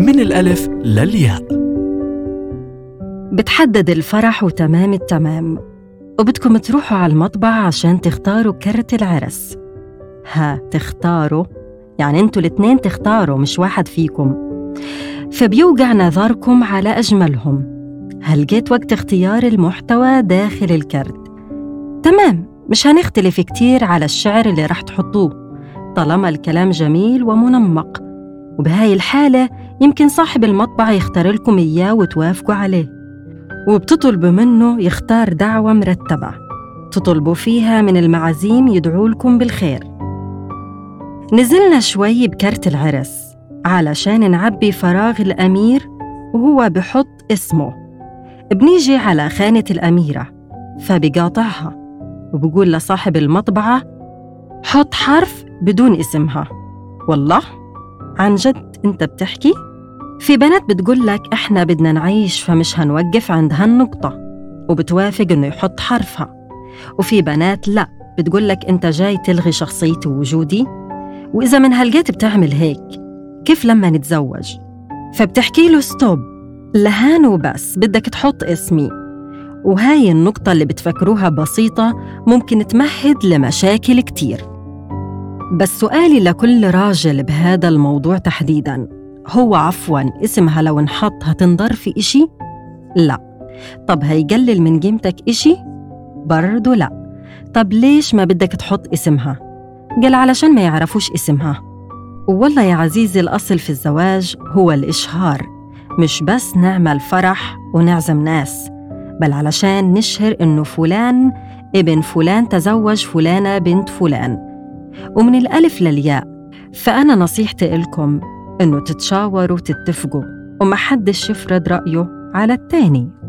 من الألف للياء. بتحدد الفرح وتمام التمام وبدكم تروحوا على المطبع عشان تختاروا كرت العرس. ها تختاروا. يعني أنتوا الاتنين تختاروا مش واحد فيكم. فبيوجع نظركم على أجملهم. هل جيت وقت اختيار المحتوى داخل الكرت؟ تمام مش هنختلف كتير على الشعر اللي رح تحطوه. طالما الكلام جميل ومنمق. وبهاي الحالة يمكن صاحب المطبع يختار لكم إياه وتوافقوا عليه. وبتطلبوا منه يختار دعوة مرتبة. تطلبوا فيها من المعازيم يدعوا لكم بالخير. نزلنا شوي بكرت العرس علشان نعبي فراغ الأمير وهو بحط اسمه. بنيجي على خانة الأميرة فبقاطعها وبقول لصاحب المطبعة حط حرف بدون اسمها. والله عن جد أنت بتحكي؟ في بنات بتقول لك إحنا بدنا نعيش فمش هنوقف عند هالنقطة. وبتوافق إنه يحط حرفها. وفي بنات لا بتقول لك أنت جاي تلغي شخصيتي ووجودي. وإذا من هالجيت بتعمل هيك كيف لما نتزوج؟ فبتحكي له stop لهان وبس بدك تحط اسمي. وهاي النقطة اللي بتفكروها بسيطة ممكن تمهد لمشاكل كتير. بس سؤالي لكل راجل بهذا الموضوع تحديداً. هو عفواً اسمها لو انحط هتنضر في إشي؟ لا طب هيقلل من قيمتك إشي؟ برضو لا طب ليش ما بدك تحط اسمها؟ قال علشان ما يعرفوش اسمها والله يا عزيزي الأصل في الزواج هو الإشهار مش بس نعمل فرح ونعزم ناس بل علشان نشهر إنه فلان ابن فلان تزوج فلانة بنت فلان ومن الألف للياء فأنا نصيحتي إلكم إنه تتشاوروا وتتفقوا ومحدش يفرض رأيه على التاني.